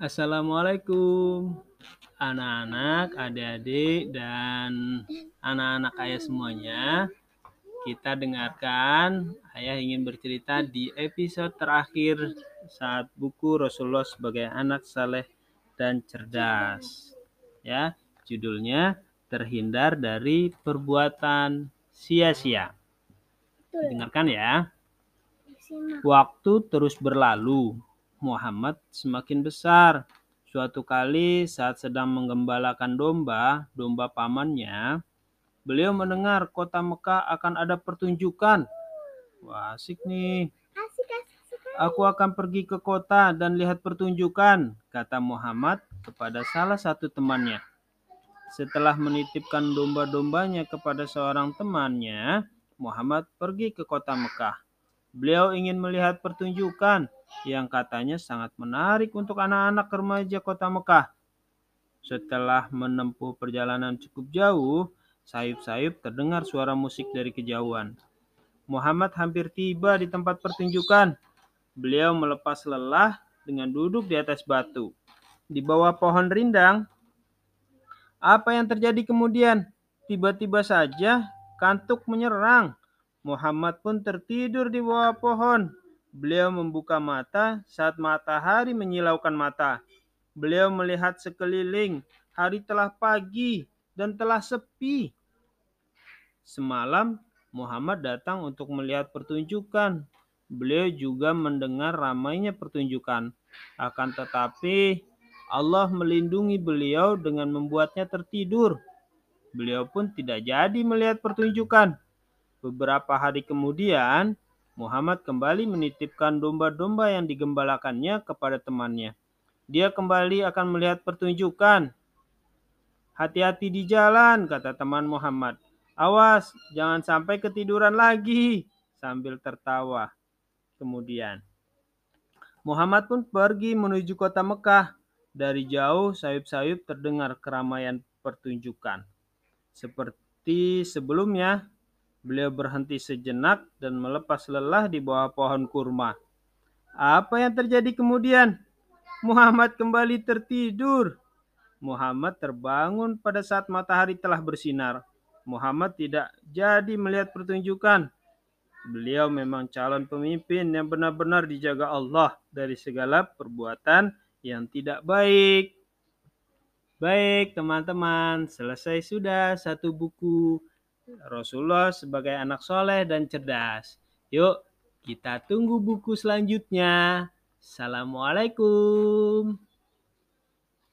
Assalamualaikum anak-anak, adik-adik, dan anak-anak ayah semuanya. Kita dengarkan, ayah ingin bercerita di episode terakhir saat buku Rasulullah sebagai anak saleh dan cerdas. Ya, judulnya terhindar dari perbuatan sia-sia. Dengarkan ya. Waktu terus berlalu. Muhammad semakin besar. Suatu kali saat sedang menggembalakan domba, domba pamannya, beliau mendengar kota Mekah akan ada pertunjukan. Wah, asik nih. Aku akan pergi ke kota dan lihat pertunjukan, kata Muhammad kepada salah satu temannya. Setelah menitipkan domba-dombanya kepada seorang temannya, Muhammad pergi ke kota Mekah. Beliau ingin melihat pertunjukan yang katanya sangat menarik untuk anak-anak remaja kota Mekah. Setelah menempuh perjalanan cukup jauh, sayup-sayup terdengar suara musik dari kejauhan. Muhammad hampir tiba di tempat pertunjukan. Beliau melepas lelah dengan duduk di atas batu. Di bawah pohon rindang, apa yang terjadi kemudian? Tiba-tiba saja kantuk menyerang. Muhammad pun tertidur di bawah pohon. Beliau membuka mata saat matahari menyilaukan mata. Beliau melihat sekeliling. Hari telah pagi dan telah sepi. Semalam Muhammad datang untuk melihat pertunjukan. Beliau juga mendengar ramainya pertunjukan. Akan tetapi Allah melindungi beliau dengan membuatnya tertidur. Beliau pun tidak jadi melihat pertunjukan. Beberapa hari kemudian, Muhammad kembali menitipkan domba-domba yang digembalakannya kepada temannya. Dia kembali akan melihat pertunjukan. Hati-hati di jalan, kata teman Muhammad. Awas, jangan sampai ketiduran lagi, sambil tertawa. Kemudian, Muhammad pun pergi menuju kota Mekah. Dari jauh, sayup-sayup terdengar keramaian pertunjukan. Seperti sebelumnya, Beliau berhenti sejenak dan melepas lelah di bawah pohon kurma. Apa yang terjadi kemudian? Muhammad kembali tertidur. Muhammad terbangun pada saat matahari telah bersinar. Muhammad tidak jadi melihat pertunjukan. Beliau memang calon pemimpin yang benar-benar dijaga Allah dari segala perbuatan yang tidak baik. Baik, teman-teman, selesai sudah satu buku Rasulullah sebagai anak soleh dan cerdas. Yuk, kita tunggu buku selanjutnya. Assalamualaikum.